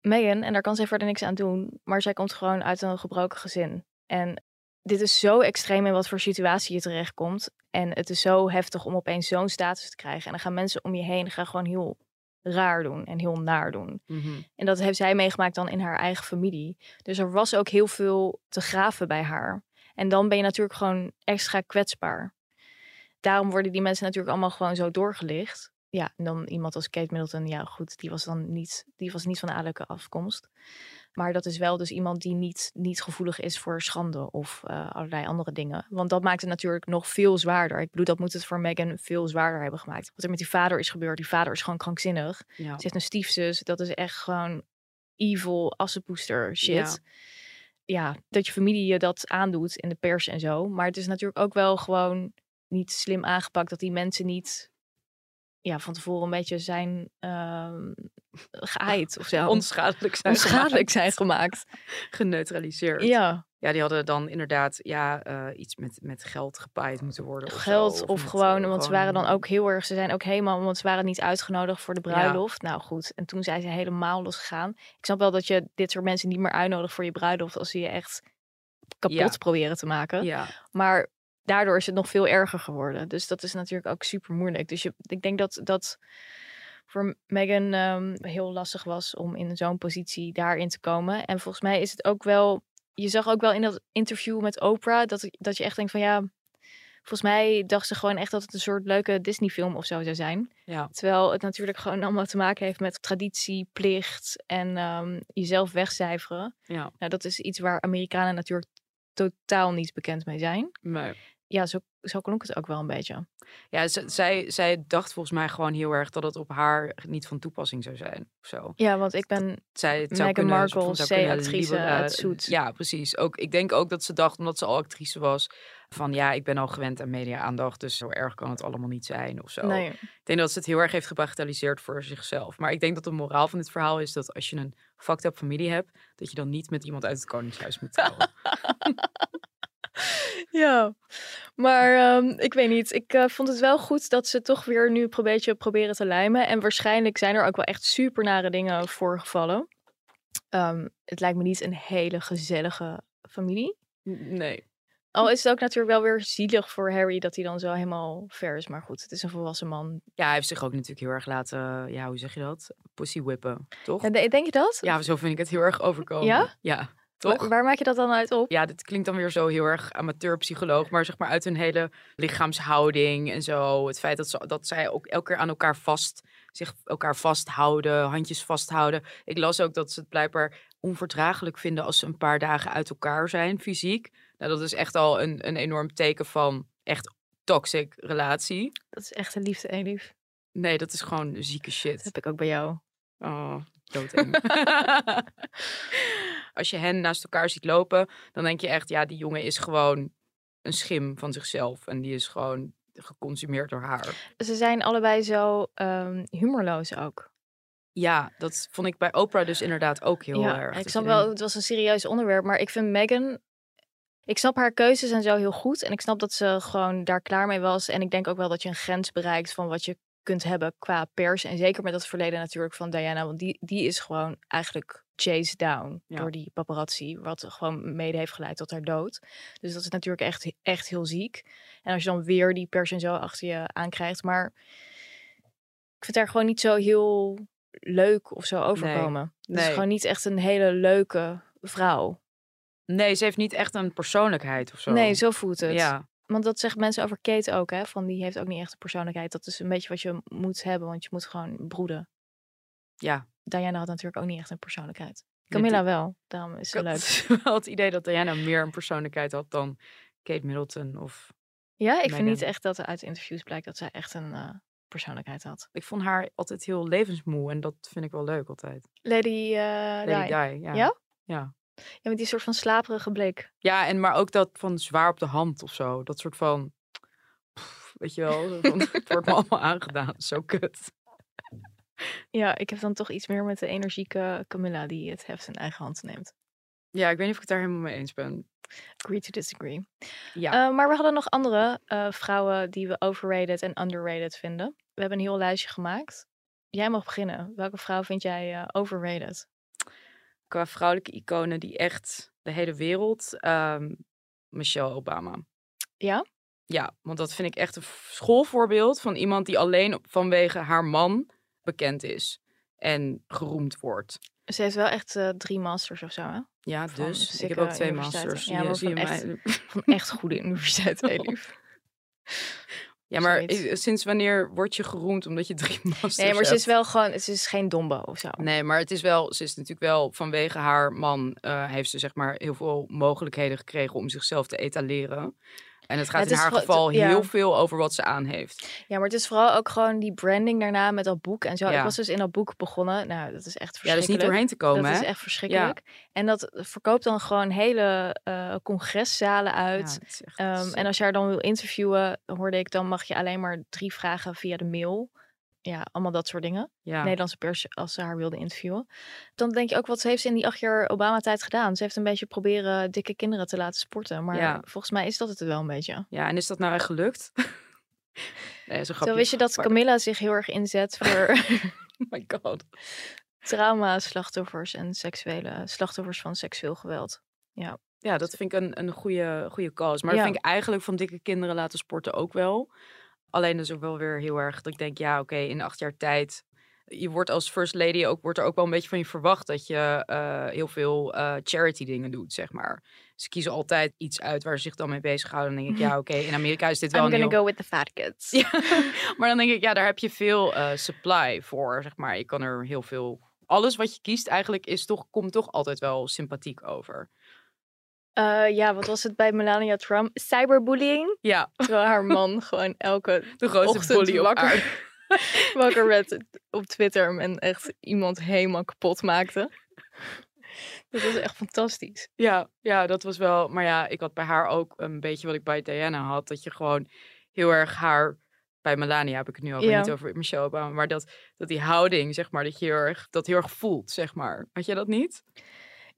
Meghan, en daar kan zij verder niks aan doen, maar zij komt gewoon uit een gebroken gezin. En dit is zo extreem in wat voor situatie je terechtkomt. En het is zo heftig om opeens zo'n status te krijgen. En dan gaan mensen om je heen gaan gewoon heel raar doen en heel naar doen. Mhm. En dat heeft zij meegemaakt dan in haar eigen familie. Dus er was ook heel veel te graven bij haar. En dan ben je natuurlijk gewoon extra kwetsbaar. Daarom worden die mensen natuurlijk allemaal gewoon zo doorgelicht. Ja, en dan iemand als Kate Middleton, ja goed, die was dan niet, die was niet van adellijke afkomst. Maar dat is wel dus iemand die niet, niet gevoelig is voor schande of eh, allerlei andere dingen. Want dat maakt het natuurlijk nog veel zwaarder. Ik bedoel, dat moet het voor Meghan veel zwaarder hebben gemaakt. Wat er met die vader is gebeurd, die vader is gewoon krankzinnig. Ja. Ze heeft een stiefzus. Dat is echt gewoon evil assenpoester shit. Ja. dat je familie je dat aandoet in de pers en zo. Maar het is natuurlijk ook wel gewoon niet slim aangepakt dat die mensen niet ja, van tevoren een beetje zijn ehm geaaid of zo. Onschadelijk zijn Onschadelijk zijn gemaakt. Geneutraliseerd. Ja, Ja, die hadden dan inderdaad ja, eh, iets met, met geld gepaaid moeten worden. Of zo, geld of met, gewoon, eh, want ze gewoon- waren dan ook heel erg, ze zijn ook helemaal, want ze waren niet uitgenodigd voor de bruiloft. Nou goed, en toen zijn ze helemaal losgegaan. Ik snap wel dat je dit soort mensen niet meer uitnodigt voor je bruiloft als ze je echt kapot Ja. proberen te maken. Ja, Maar daardoor is het nog veel erger geworden. Dus dat is natuurlijk ook super moeilijk. Dus je, ik denk dat dat voor Meghan ehm, heel lastig was om in zo'n positie daarin te komen. En volgens mij is het ook wel. Je zag ook wel in dat interview met Oprah dat, dat je echt denkt van ja. Volgens mij dacht ze gewoon echt dat het een soort leuke Disney-film of zo zou zijn. ja. Terwijl het natuurlijk gewoon allemaal te maken heeft met traditie, plicht en ehm, jezelf wegcijferen. ja. Nou, dat is iets waar Amerikanen natuurlijk totaal niet bekend mee zijn Maar, ja, zo, zo klonk het ook wel een beetje. ja, z- zij, zij dacht volgens mij gewoon heel erg dat het op haar niet van toepassing zou zijn. Of zo. Ja, want ik ben zij het zou Meghan kunnen, Markle, C-actrice, zoet. Ja, precies. Ook, ik denk ook dat ze dacht, omdat ze al actrice was, van ja, ik ben al gewend aan media-aandacht, dus zo erg kan het allemaal niet zijn of zo. nee, Ik denk dat ze het heel erg heeft gebagatelliseerd voor zichzelf. Maar ik denk dat de moraal van dit verhaal is dat als je een fucked up familie hebt, dat je dan niet met iemand uit het koningshuis moet trouwen. ja. Maar ehm, ik weet niet. Ik eh, vond het wel goed dat ze toch weer nu een beetje proberen te lijmen. En waarschijnlijk zijn er ook wel echt super nare dingen voorgevallen. Ehm, het lijkt me niet een hele gezellige familie. nee. Al is het ook natuurlijk wel weer zielig voor Harry dat hij dan zo helemaal ver is. Maar goed, het is een volwassen man. Ja, hij heeft zich ook natuurlijk heel erg laten, ja, hoe zeg je dat? Pussy whippen, toch? De- denk je dat? Ja, zo vind ik het heel erg overkomen. Ja? Ja, toch? Waar maak je dat dan uit op? Ja, dit klinkt dan weer zo heel erg amateurpsycholoog, maar zeg maar uit hun hele lichaamshouding en zo. Het feit dat, ze, dat zij ook elke keer aan elkaar vast, zich elkaar vasthouden, handjes vasthouden. Ik las ook dat ze het blijkbaar onverdraaglijk vinden als ze een paar dagen uit elkaar zijn, fysiek. Nou, dat is echt al een, een enorm teken van echt toxic relatie. Dat is echt een liefde, Elif. Nee, dat is gewoon zieke shit. Dat heb ik ook bij jou. Oh, doodeng. Als je hen naast elkaar ziet lopen, dan denk je echt, ja, die jongen is gewoon een schim van zichzelf. En die is gewoon geconsumeerd door haar. Ze zijn allebei zo ehm, humorloos ook. Ja, dat vond ik bij Oprah dus inderdaad ook heel ja, erg. ik snap wel, het was een serieus onderwerp, maar ik vind Meghan... Ik snap haar keuzes en zo heel goed. En ik snap dat ze gewoon daar klaar mee was. En ik denk ook wel dat je een grens bereikt van wat je kunt hebben qua pers. En zeker met dat verleden natuurlijk van Diana. Want die, die is gewoon eigenlijk chased down Ja. door die paparazzi. Wat gewoon mede heeft geleid tot haar dood. Dus dat is natuurlijk echt, echt heel ziek. En als je dan weer die pers en zo achter je aankrijgt. Maar ik vind haar gewoon niet zo heel leuk of zo overkomen. Het is nee. gewoon niet echt een hele leuke vrouw. Nee, ze heeft niet echt een persoonlijkheid of zo. Nee, zo voelt het. Ja, Want dat zeggen mensen over Kate ook, hè? Van die heeft ook niet echt een persoonlijkheid. Dat is een beetje wat je moet hebben, want je moet gewoon broeden. ja. Diana had natuurlijk ook niet echt een persoonlijkheid. Camilla wel, daarom is ze had leuk. wel het idee dat Diana meer een persoonlijkheid had dan Kate Middleton. Of Ja, ik vind niet echt dat er uit interviews blijkt dat zij echt een eh, persoonlijkheid had. ik vond haar altijd heel levensmoe en dat vind ik wel leuk altijd. Lady, eh Lady Di. Di, ja. Ja? Ja. Ja, met die soort van slaperige blik. Ja, en maar ook dat van zwaar op de hand of zo. Dat soort van, pff, weet je wel, van, het wordt me allemaal aangedaan. Zo kut. Ja, ik heb dan toch iets meer met de energieke Camilla die het heft in eigen hand neemt. Ja, ik weet niet of ik het daar helemaal mee eens ben. Agree to disagree. Ja, Eh, maar we hadden nog andere eh, vrouwen die we overrated en underrated vinden. We hebben een heel lijstje gemaakt. Jij mag beginnen. Welke vrouw vind jij eh, overrated? Qua vrouwelijke iconen die echt de hele wereld, ehm, Michelle Obama. Ja? Ja, want dat vind ik echt een schoolvoorbeeld van iemand die alleen vanwege haar man bekend is en geroemd wordt. Ze heeft wel echt eh, drie masters of zo, hè? Ja, Van dus ik heb ook twee masters. Ja, Ja, je echt- mij- Van echt goede universiteit, Elif. Ja, maar zoiets. sinds wanneer word je geroemd omdat je drie masters Nee, maar ze is wel gewoon... Ze is geen dombo of zo. Nee, maar het is wel, ze is natuurlijk wel vanwege haar man, eh, heeft ze zeg maar heel veel mogelijkheden gekregen om zichzelf te etaleren. En het gaat het in is haar geval ja. heel veel over wat ze aan heeft. Ja, maar het is vooral ook gewoon die branding daarna met dat boek en zo. Ja. Ik was dus in dat boek begonnen. Nou, dat is echt Ja, verschrikkelijk. dus niet doorheen te komen, Dat is echt verschrikkelijk. En dat verkoopt dan gewoon hele eh, congresszalen uit. Is echt Ehm, en als je haar dan wil interviewen, hoorde ik, dan mag je alleen maar drie vragen via de mail. Ja, allemaal dat soort dingen. ja. Nederlandse pers, als ze haar wilde interviewen. Dan denk je ook, wat heeft ze in die acht jaar Obama-tijd gedaan? Ze heeft een beetje proberen dikke kinderen te laten sporten. Maar Ja. volgens mij is dat het wel een beetje. ja, en is dat nou echt gelukt? nee, Zo grapje. wist je dat Camilla zich heel erg inzet voor Oh my god. trauma-slachtoffers en seksuele slachtoffers van seksueel geweld. Ja, dat vind ik een, een goede, goede cause. Maar dat Ja. vind ik eigenlijk van dikke kinderen laten sporten ook wel. Alleen is ook wel weer heel erg dat ik denk, ja, oké, in acht jaar tijd. Je wordt als first lady ook, wordt er ook wel een beetje van je verwacht dat je eh, heel veel eh, charity dingen doet, zeg maar. Ze kiezen altijd iets uit waar ze zich dan mee bezighouden. Dan denk ik, ja, oké, in Amerika is dit wel I'm een gonna heel... go with the fat kids. Ja, maar dan denk ik, ja, daar heb je veel eh, supply voor, zeg maar. Je kan er heel veel... Alles wat je kiest eigenlijk is toch, komt toch altijd wel sympathiek over. Eh, ja, wat was het bij Melania Trump? Cyberbullying. Ja, Terwijl haar man gewoon elke de grootste ochtend bully op wakker, wakker werd op Twitter en echt iemand helemaal kapot maakte. Dat was echt fantastisch. Ja, ja, dat was wel. Maar ja, ik had bij haar ook een beetje wat ik bij Diana had. Dat je gewoon heel erg haar. Bij Melania heb ik het nu Ja. niet over Michelle Obama. Maar dat, dat die houding, zeg maar, dat je heel erg, dat heel erg voelt, zeg maar. Had jij dat niet?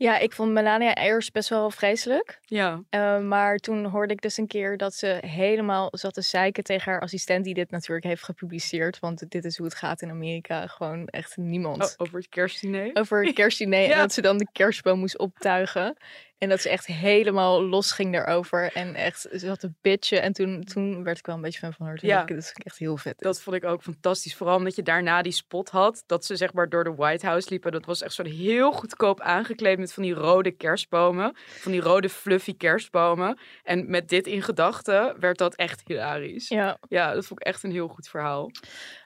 Ja, ik vond Melania eerst best wel vreselijk. Ja. Eh, maar toen hoorde ik dus een keer dat ze helemaal zat te zeiken tegen haar assistent, die dit natuurlijk heeft gepubliceerd. Want dit is hoe het gaat in Amerika. Gewoon echt niemand. Oh, over het kerstdiner. Over het kerstdiner. En dat ze dan de kerstboom moest optuigen. En dat ze echt helemaal los ging daarover. En echt, ze had een bitchen. En toen, toen werd ik wel een beetje fan van haar. Toen Ja. ik, dat is echt heel vet. Dat vond ik ook fantastisch. Vooral omdat je daarna die spot had. Dat ze zeg maar door de White House liepen. Dat was echt zo'n heel goedkoop aangekleed met van die rode kerstbomen. Van die rode fluffy kerstbomen. En met dit in gedachten werd dat echt hilarisch. Ja. Ja. dat vond ik echt een heel goed verhaal.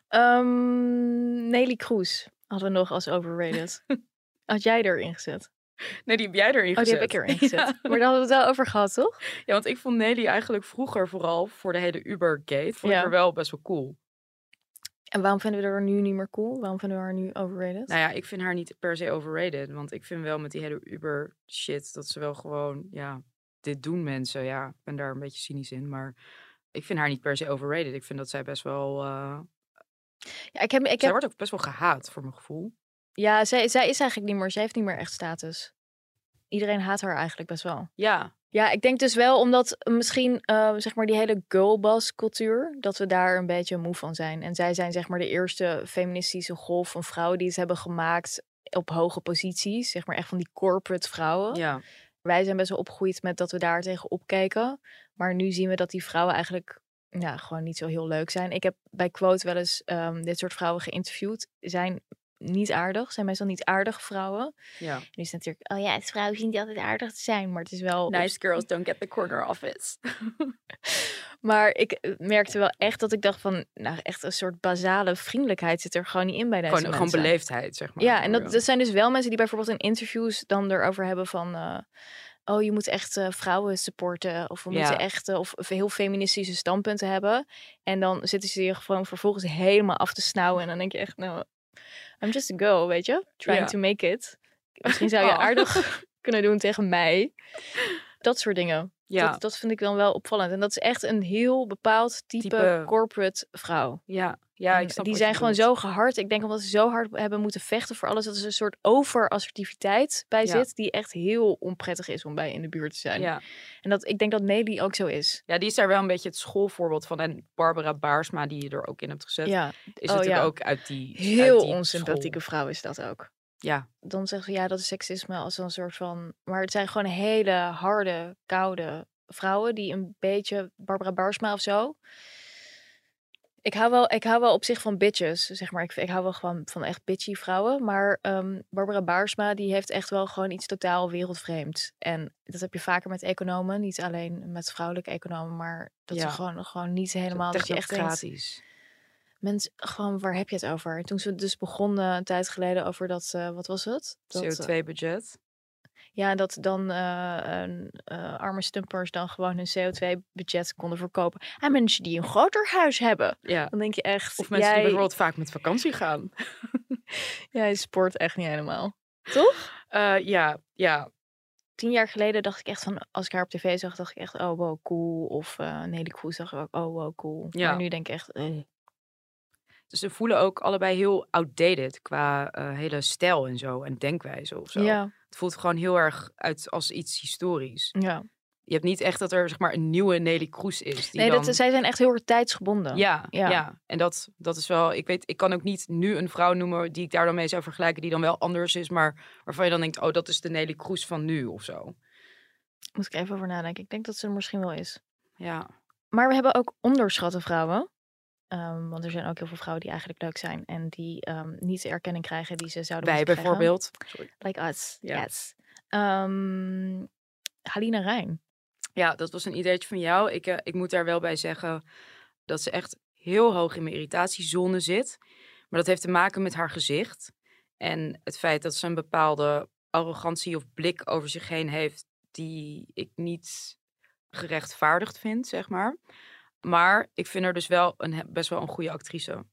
Ehm, Nelly Kroes hadden we nog als overrated. Had jij erin gezet? Nee, die heb jij erin Oh, gezet. die heb ik erin gezet. Ja. Maar daar hadden we het wel over gehad, toch? Ja, want ik vond Nelly eigenlijk vroeger vooral voor de hele Uber-gate. Vond ik Ja. er wel best wel cool. En waarom vinden we haar nu niet meer cool? Waarom vinden we haar nu overrated? Nou ja, ik vind haar niet per se overrated. Want ik vind wel met die hele Uber-shit dat ze wel gewoon, ja, dit doen mensen. Ja, ik ben daar een beetje cynisch in. Maar ik vind haar niet per se overrated. Ik vind dat zij best wel. eh Ja, ik heb, ik zij wordt ook best wel gehaat voor mijn gevoel. Ja zij, zij is eigenlijk niet meer, zij heeft niet meer echt status. Iedereen haat haar eigenlijk best wel. Ja, Ja, ik denk dus wel omdat misschien eh, zeg maar die hele girlboss cultuur, dat we daar een beetje moe van zijn. En zij zijn zeg maar de eerste feministische golf van vrouwen die het hebben gemaakt op hoge posities. Zeg maar echt van die corporate vrouwen. ja. Wij zijn best wel opgegroeid met dat we daar tegen opkeken. Maar nu zien we dat die vrouwen eigenlijk ja, gewoon niet zo heel leuk zijn. Ik heb bij Quote wel eens ehm, dit soort vrouwen geïnterviewd. Zijn niet aardig, zijn meestal niet aardige vrouwen. ja. Nu is natuurlijk, oh ja, het vrouwen zien niet altijd aardig te zijn. Maar het is wel... Nice girls don't get the corner office. Maar ik eh, merkte wel echt dat ik dacht van, nou echt een soort basale vriendelijkheid zit er gewoon niet in bij deze gewoon, gewoon mensen. beleefdheid, zeg maar. Ja, en dat, dat zijn dus wel mensen die bijvoorbeeld in interviews dan erover hebben van... eh, oh, je moet echt eh, vrouwen supporten. Of we Ja. moeten echt of heel feministische standpunten hebben. En dan zitten ze je gewoon vervolgens helemaal af te snauwen. En dan denk je echt, nou, I'm just a girl, weet je? Trying to make it. Misschien zou je Oh. aardig kunnen doen tegen mij. Dat soort dingen. Ja. Dat, dat vind ik dan wel opvallend. En dat is echt een heel bepaald type, Type- corporate vrouw. Ja, ja, ik snap die zijn gewoon zo gehard. Ik denk omdat ze zo hard hebben moeten vechten voor alles. Dat er een soort overassertiviteit bij Ja. zit. Die echt heel onprettig is om bij in de buurt te zijn. Ja. En dat, ik denk dat Nelly ook zo is. ja, die is daar wel een beetje het schoolvoorbeeld van. En Barbara Baarsma, die je er ook in hebt gezet, Ja, is Oh, natuurlijk ja. ook uit die heel uit die onsympathieke school. vrouw is dat ook. Ja, Dan zeggen ze ja, dat is seksisme als een soort van. Maar het zijn gewoon hele harde, koude vrouwen die een beetje Barbara Barsma of zo. Ik hou, wel, ik hou wel op zich van bitches, zeg maar. Ik, ik hou wel gewoon van echt bitchy vrouwen. Maar ehm, Barbara Baarsma, die heeft echt wel gewoon iets totaal wereldvreemd. En dat heb je vaker met economen. Niet alleen met vrouwelijke economen, maar dat Ja. ze gewoon, gewoon niet helemaal... Dat je echt technocratisch. Mensen, gewoon, waar heb je het over? Toen ze dus begonnen een tijd geleden over dat, eh, wat was het? Eh, CO2-budget. Ja, dat dan een, eh, arme stumpers dan gewoon hun CO2-budget konden verkopen. En mensen die een groter huis hebben. Ja. Dan denk je echt, Of mensen jij, die bijvoorbeeld vaak met vakantie gaan. jij sport echt niet helemaal. Toch? Ja, ja, Tien jaar geleden dacht ik echt van, als ik haar op tv zag, dacht ik echt, oh wow, cool. Of uh, Nelly Kroes zag ik ook, oh wow, cool. Ja. Maar nu denk ik echt, eh. Ze voelen ook allebei heel outdated qua eh, hele stijl en zo. En denkwijze of zo. ja, Het voelt gewoon heel erg uit als iets historisch. ja. Je hebt niet echt dat er zeg maar een nieuwe Nelly Kroes is. Die Nee, dan... dat, zij zijn echt heel erg tijdsgebonden. Ja, Ja. ja, En dat, dat is wel, ik weet, ik kan ook niet nu een vrouw noemen die ik daar dan mee zou vergelijken, die dan wel anders is, maar waarvan je dan denkt, oh, dat is de Nelly Kroes van nu of zo. Moet ik even over nadenken. Ik denk dat ze er misschien wel is. Ja, Maar we hebben ook onderschatte vrouwen. Ehm, want er zijn ook heel veel vrouwen die eigenlijk leuk zijn. En die ehm, niet de erkenning krijgen die ze zouden wij moeten krijgen. bijvoorbeeld. Sorry. Like us, Ja. yes. Ehm, Halina Rijn. Ja, dat was een ideetje van jou. Ik, eh, ik moet daar wel bij zeggen dat ze echt heel hoog in mijn irritatiezone zit. Maar dat heeft te maken met haar gezicht. En het feit dat ze een bepaalde arrogantie of blik over zich heen heeft, die ik niet gerechtvaardigd vind, zeg maar. Maar ik vind haar dus wel een, best wel een goede actrice.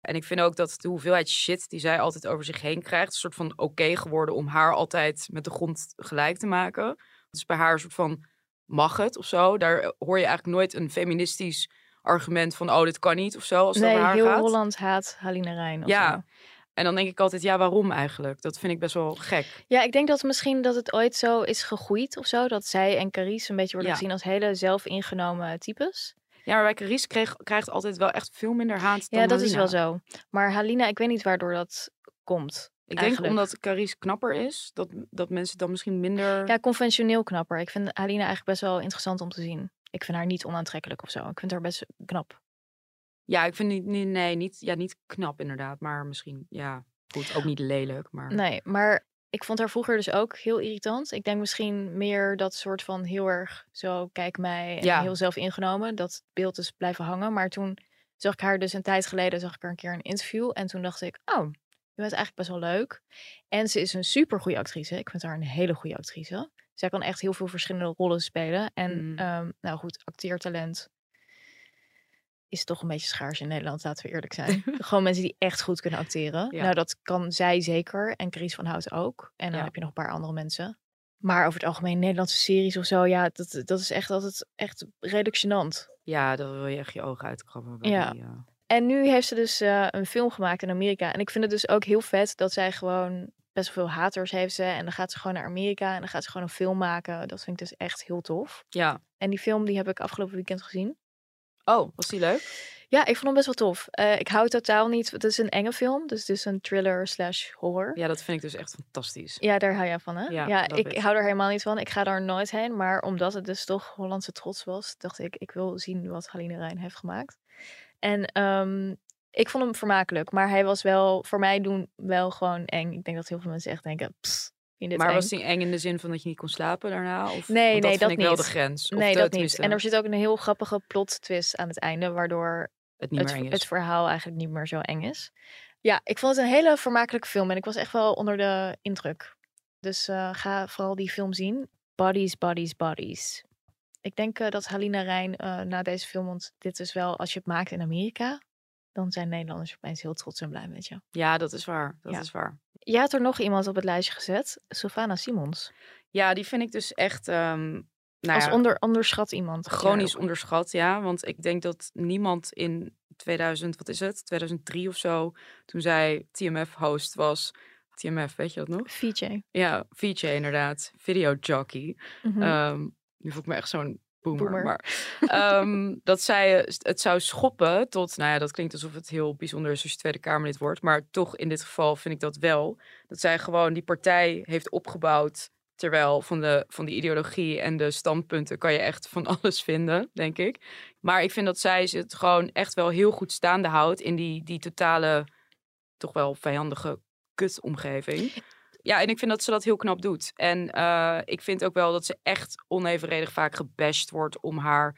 En ik vind ook dat de hoeveelheid shit die zij altijd over zich heen krijgt, een soort van oké geworden om haar altijd met de grond gelijk te maken. Dus bij haar een soort van mag het of zo. Daar hoor je eigenlijk nooit een feministisch argument van oh, dit kan niet of zo. Als het nee, haar heel gaat. Holland haat Halina Rijn. of Ja. zo. En dan denk ik altijd, ja, waarom eigenlijk? Dat vind ik best wel gek. Ja, ik denk dat misschien dat het ooit zo is gegroeid of zo. Dat zij en Carice een beetje worden Ja. gezien als hele zelfingenomen types. Ja, maar bij Carice kreeg, krijgt altijd wel echt veel minder haat dan Ja, dat is wel zo. Maar Halina, ik weet niet waardoor dat komt. Ik denk omdat Carice knapper is, dat, dat mensen dan misschien minder... Ja, conventioneel knapper. Ik vind Halina eigenlijk best wel interessant om te zien. Ik vind haar niet onaantrekkelijk of zo. Ik vind haar best knap. Ja, ik vind niet, niet, nee, niet, ja, niet knap inderdaad, maar misschien, ja, goed, ook niet lelijk, maar... Nee, maar ik vond haar vroeger dus ook heel irritant. Ik denk misschien meer dat soort van heel erg zo, kijk mij, en Ja. heel zelf ingenomen. Dat beeld is blijven hangen. Maar toen zag ik haar dus een tijd geleden, zag ik haar een keer een interview. En toen dacht ik, oh, je bent eigenlijk best wel leuk. En ze is een super goede actrice. Ik vind haar een hele goede actrice. Zij kan echt heel veel verschillende rollen spelen. En Mm. ehm, nou goed, acteertalent is toch een beetje schaars in Nederland, laten we eerlijk zijn. Gewoon mensen die echt goed kunnen acteren. Ja. Nou, dat kan zij zeker. En Chris van Hout ook. En dan Ja. heb je nog een paar andere mensen. Maar over het algemeen Nederlandse series of zo, ja, dat, dat is echt altijd echt redelijk gênant. Ja, dan wil je echt je ogen uitkrabben. bij Ja. die, eh, En nu heeft ze dus eh, een film gemaakt in Amerika. En ik vind het dus ook heel vet dat zij gewoon best wel veel haters heeft ze. En dan gaat ze gewoon naar Amerika en dan gaat ze gewoon een film maken. Dat vind ik dus echt heel tof. ja. En die film die heb ik afgelopen weekend gezien. Oh, was die leuk? Ja, ik vond hem best wel tof. Eh, ik hou totaal niet. Het is een enge film, dus het is een thriller slash horror. Ja, dat vind ik dus echt fantastisch. Ja, daar hou jij van, hè? Ja, ik hou er helemaal niet van. Ik ga daar nooit heen. Maar omdat het dus toch Hollandse trots was, dacht ik, ik wil zien wat Haline Rijn heeft gemaakt. En ehm, ik vond hem vermakelijk. Maar hij was wel, voor mij doen, wel gewoon eng. Ik denk dat heel veel mensen echt denken, "Pss, dit Maar eng?" was die eng in de zin van dat je niet kon slapen daarna? Of, Nee, nee, dat ik wel niet. de grens. Of Nee, dat niet. En er zit ook een heel grappige plot twist aan het einde, waardoor het niet meer is. het verhaal eigenlijk niet meer zo eng is. Ja, ik vond het een hele vermakelijke film en ik was echt wel onder de indruk. Dus eh, ga vooral die film zien. Bodies, Bodies, Bodies. Ik denk eh, dat Halina Rijn eh, na deze film, want dit is wel, als je het maakt in Amerika, dan zijn Nederlanders opeens heel trots en blij met je. Ja, dat is waar. Dat Ja. is waar. Je had er nog iemand op het lijstje gezet, Sylvana Simons. Ja, die vind ik dus echt... ehm, nou Als ja, onder, onderschat iemand. Chronisch onderschat, ja. Want ik denk dat niemand in 2000, wat is het, 2003 of zo, toen zij TMF-host was. TMF, weet je dat nog? VJ. Ja, VJ inderdaad. Video jockey. Mhm. Ehm, nu voel ik me echt zo'n boomer. Boomer. Maar, ehm, dat zij eh, het zou schoppen tot, nou ja, dat klinkt alsof het heel bijzonder is als je Tweede Kamerlid wordt. Maar toch in dit geval vind ik dat wel. Dat zij gewoon die partij heeft opgebouwd. Terwijl van, de, van die ideologie en de standpunten kan je echt van alles vinden, denk ik. Maar ik vind dat zij het gewoon echt wel heel goed staande houdt in die, die totale, toch wel vijandige kutomgeving. Ja, en ik vind dat ze dat heel knap doet. En eh, ik vind ook wel dat ze echt onevenredig vaak gebashed wordt om haar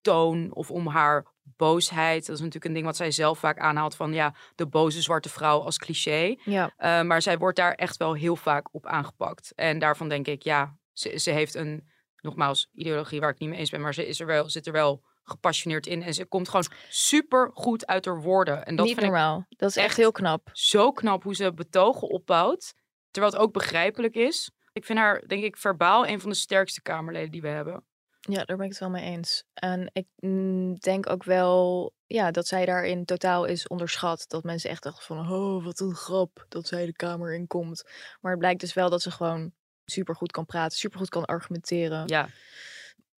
toon of om haar boosheid. Dat is natuurlijk een ding wat zij zelf vaak aanhaalt van ja, de boze zwarte vrouw als cliché. Ja, Uh, maar zij wordt daar echt wel heel vaak op aangepakt. En daarvan denk ik, ja, ze, ze heeft een, nogmaals, ideologie waar ik niet mee eens ben, maar ze is er wel, zit er wel gepassioneerd in. En ze komt gewoon super goed uit haar woorden. En dat niet vind ik normaal. Dat is echt, echt heel knap. zo knap hoe ze betogen opbouwt. Terwijl het ook begrijpelijk is. Ik vind haar, denk ik, verbaal een van de sterkste Kamerleden die we hebben. Ja, daar ben ik het wel mee eens. En ik mm, denk ook wel ja, dat zij daarin totaal is onderschat. Dat mensen echt dachten van, oh, wat een grap dat zij de Kamer in komt. Maar het blijkt dus wel dat ze gewoon supergoed kan praten, supergoed kan argumenteren. Ja,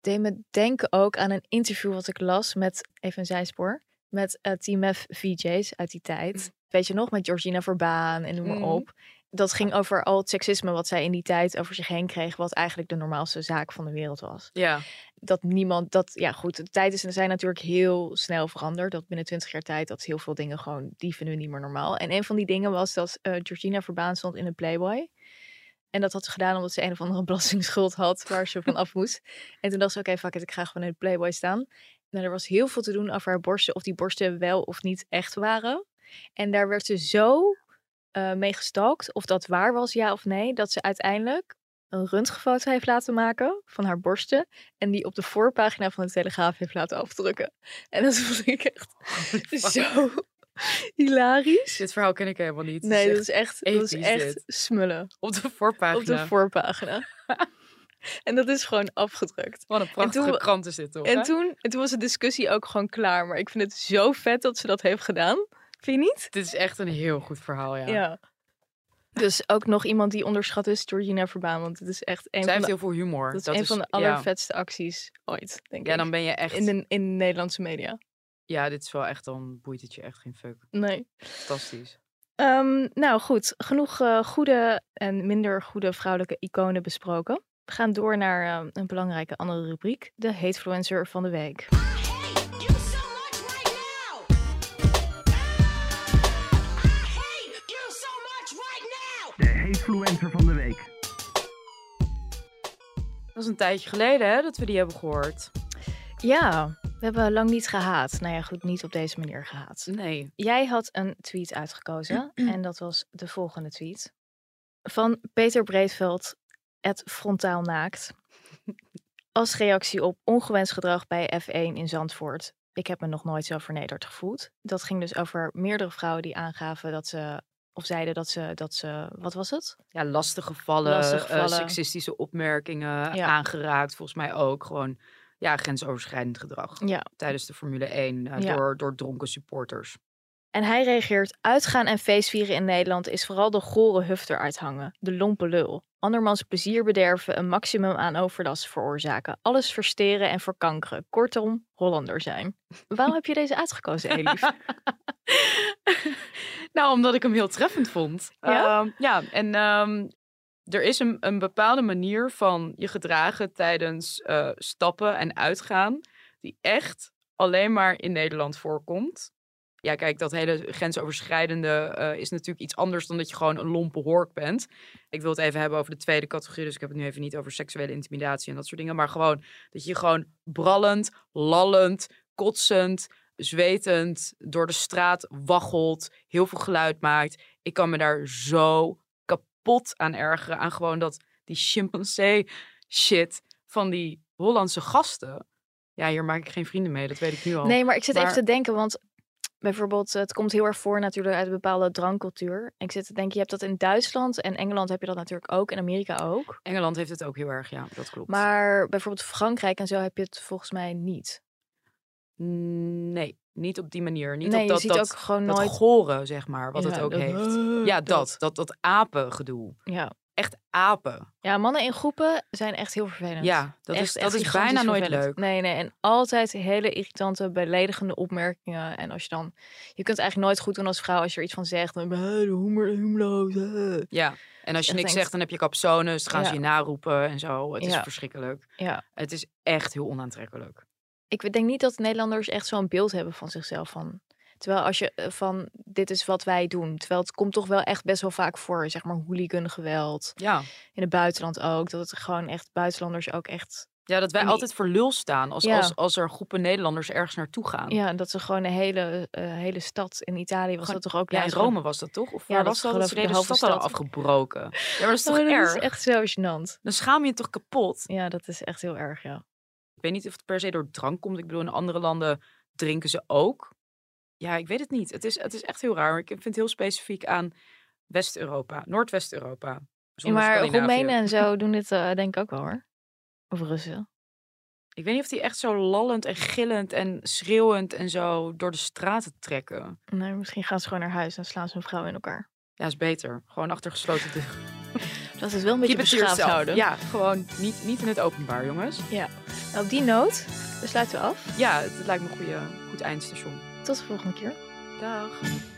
deed me denken ook aan een interview wat ik las met, even een zijspoor, met eh, Team F VJ's uit die tijd. Weet je nog, met Georgina Verbaan en noem maar Mhm. op. Dat ging over al het seksisme wat zij in die tijd over zich heen kreeg, wat eigenlijk de normaalste zaak van de wereld was. ja. Dat niemand, dat, ja goed, de tijd is en zijn natuurlijk heel snel veranderd. Dat binnen 20 jaar tijd, dat heel veel dingen gewoon, die vinden we niet meer normaal. En een van die dingen was dat eh, Georgina Verbaan stond in een Playboy. En dat had ze gedaan omdat ze een of andere belastingsschuld had waar ze van af moest. En toen dacht ze, oké, fuck it, ik ga gewoon in de Playboy staan. Nou, er was heel veel te doen over haar borsten, of die borsten wel of niet echt waren. En daar werd ze zo eh mee gestalkt, of dat waar was, ja of nee, dat ze uiteindelijk een röntgenfoto heeft laten maken van haar borsten. En die op de voorpagina van de Telegraaf heeft laten afdrukken. En dat vond ik echt zo hilarisch. Dit verhaal ken ik helemaal niet. Nee, is dat is echt, dat is echt smullen. Op de voorpagina. Op de voorpagina. en dat is gewoon afgedrukt. Wat een prachtige toen- krant is dit toch? En hè? toen, en toen was de discussie ook gewoon klaar. Maar ik vind het zo vet dat ze dat heeft gedaan. Vind je niet? Dit is echt een heel goed verhaal, ja. Ja. Dus ook nog iemand die onderschat is, Georgina Verbaan. Want het is echt een Zij van heeft de, heel veel humor. dat is een van de ja. allervetste acties ooit, denk Ja, ik. dan ben je echt... in, de, in de Nederlandse media. Ja, dit is wel echt, dan boeit het je echt geen fuck. Nee. Fantastisch. Ehm, nou goed, genoeg eh, goede en minder goede vrouwelijke iconen besproken. We gaan door naar eh, een belangrijke andere rubriek. De Hatefluencer van de week. De Hatefluencer van de week. Dat is een tijdje geleden hè, dat we die hebben gehoord. Ja, we hebben lang niet gehaat. Nou ja, goed, niet op deze manier gehaat. Nee. Jij had een tweet uitgekozen en dat was de volgende tweet. Van Peter Breedveld, het frontaal naakt. Als reactie op ongewenst gedrag bij F1 in Zandvoort. Ik heb me nog nooit zo vernederd gevoeld. Dat ging dus over meerdere vrouwen die aangaven dat ze, of zeiden dat ze, dat ze wat was het? Ja, lastige gevallen, Lastige eh, seksistische opmerkingen Ja. aangeraakt. Volgens mij ook gewoon ja, grensoverschrijdend gedrag. Ja. Tijdens de Formule 1 eh, Ja. door, door dronken supporters. En hij reageert: Uitgaan en feestvieren in Nederland is vooral de gore huf eruit hangen, de lompe lul. Andermans plezier bederven, een maximum aan overlast veroorzaken, alles versteren en verkankeren. Kortom, Hollander zijn. Waarom heb je deze uitgekozen, Elif? nou, omdat ik hem heel treffend vond. Ja? Ehm, ja, en ehm, er is een, een bepaalde manier van je gedragen tijdens eh, stappen en uitgaan, die echt alleen maar in Nederland voorkomt. Ja, kijk, dat hele grensoverschrijdende eh, is natuurlijk iets anders dan dat je gewoon een lompe hork bent. Ik wil het even hebben over de tweede categorie, dus ik heb het nu even niet over seksuele intimidatie en dat soort dingen. Maar gewoon dat je gewoon brallend, lallend, kotsend, zwetend door de straat waggelt, heel veel geluid maakt. Ik kan me daar zo kapot aan ergeren. Aan gewoon dat die chimpansee shit van die Hollandse gasten. Ja, hier maak ik geen vrienden mee, dat weet ik nu al. Nee, maar ik zit even te denken, want bijvoorbeeld, het komt heel erg voor natuurlijk uit een bepaalde drankcultuur. Ik zit te denken, je hebt dat in Duitsland en Engeland heb je dat natuurlijk ook, in Amerika ook. Engeland heeft het ook heel erg, ja, dat klopt. Maar bijvoorbeeld Frankrijk en zo heb je het volgens mij niet. Nee, niet op die manier. Niet nee, op dat, je ziet dat, ook gewoon dat nooit... goren, zeg maar, wat het ook dat- heeft. Ja, dat. Dat, dat apengedoe. Ja. Echt apen. ja, mannen in groepen zijn echt heel vervelend. Ja, dat Echt- is, dat is bijna nooit vervelend. leuk. Nee, nee. En altijd hele irritante, beledigende opmerkingen. En als je dan... Je kunt eigenlijk nooit goed doen als vrouw als je er iets van zegt. Dan ben je. Ja, en als je niks denkt- zegt, dan heb je capsones. Dan gaan Ja. ze je naroepen en zo. Het is Ja. verschrikkelijk. Ja. Het is echt heel onaantrekkelijk. Ik denk niet dat Nederlanders echt zo'n beeld hebben van zichzelf. Van, terwijl als je eh, van, dit is wat wij doen. Terwijl het komt toch wel echt best wel vaak voor. Zeg maar hooligan geweld. Ja, In het buitenland ook. Dat het gewoon echt buitenlanders ook echt Ja, dat wij die- altijd voor lul staan als, Ja. als, als er groepen Nederlanders ergens naartoe gaan. Ja, en dat ze gewoon een hele, eh, hele stad in Italië was Gewoon- dat toch ook Ja, in Rome was dat toch? Of Ja, dat was dat? Dat ze de de hele stad afgebroken. Ja, maar dat is toch Oh, dat erg? is echt zo gênant. Dan schaam je je toch kapot? Ja, dat is echt heel erg, ja. Ik weet niet of het per se door drank komt. Ik bedoel, in andere landen drinken ze ook. Ja, ik weet het niet. Het is, het is echt heel raar. Ik vind het heel specifiek aan West-Europa, Noordwest-Europa. Ja, maar. Roemenen en zo doen dit eh, denk ik ook wel hoor. Of Russen. Ik weet niet of die echt zo lallend en gillend en schreeuwend en zo door de straten trekken. Nee, misschien gaan ze gewoon naar huis en slaan ze hun vrouw in elkaar. Ja, is beter. Gewoon achter gesloten deuren. Dat is wel een beetje beschaafd houden. Ja, gewoon niet, niet in het openbaar, jongens. Nou, op die noot sluiten we af. Ja, het, het lijkt me een goede, goed eindstation. Tot de volgende keer. Dag.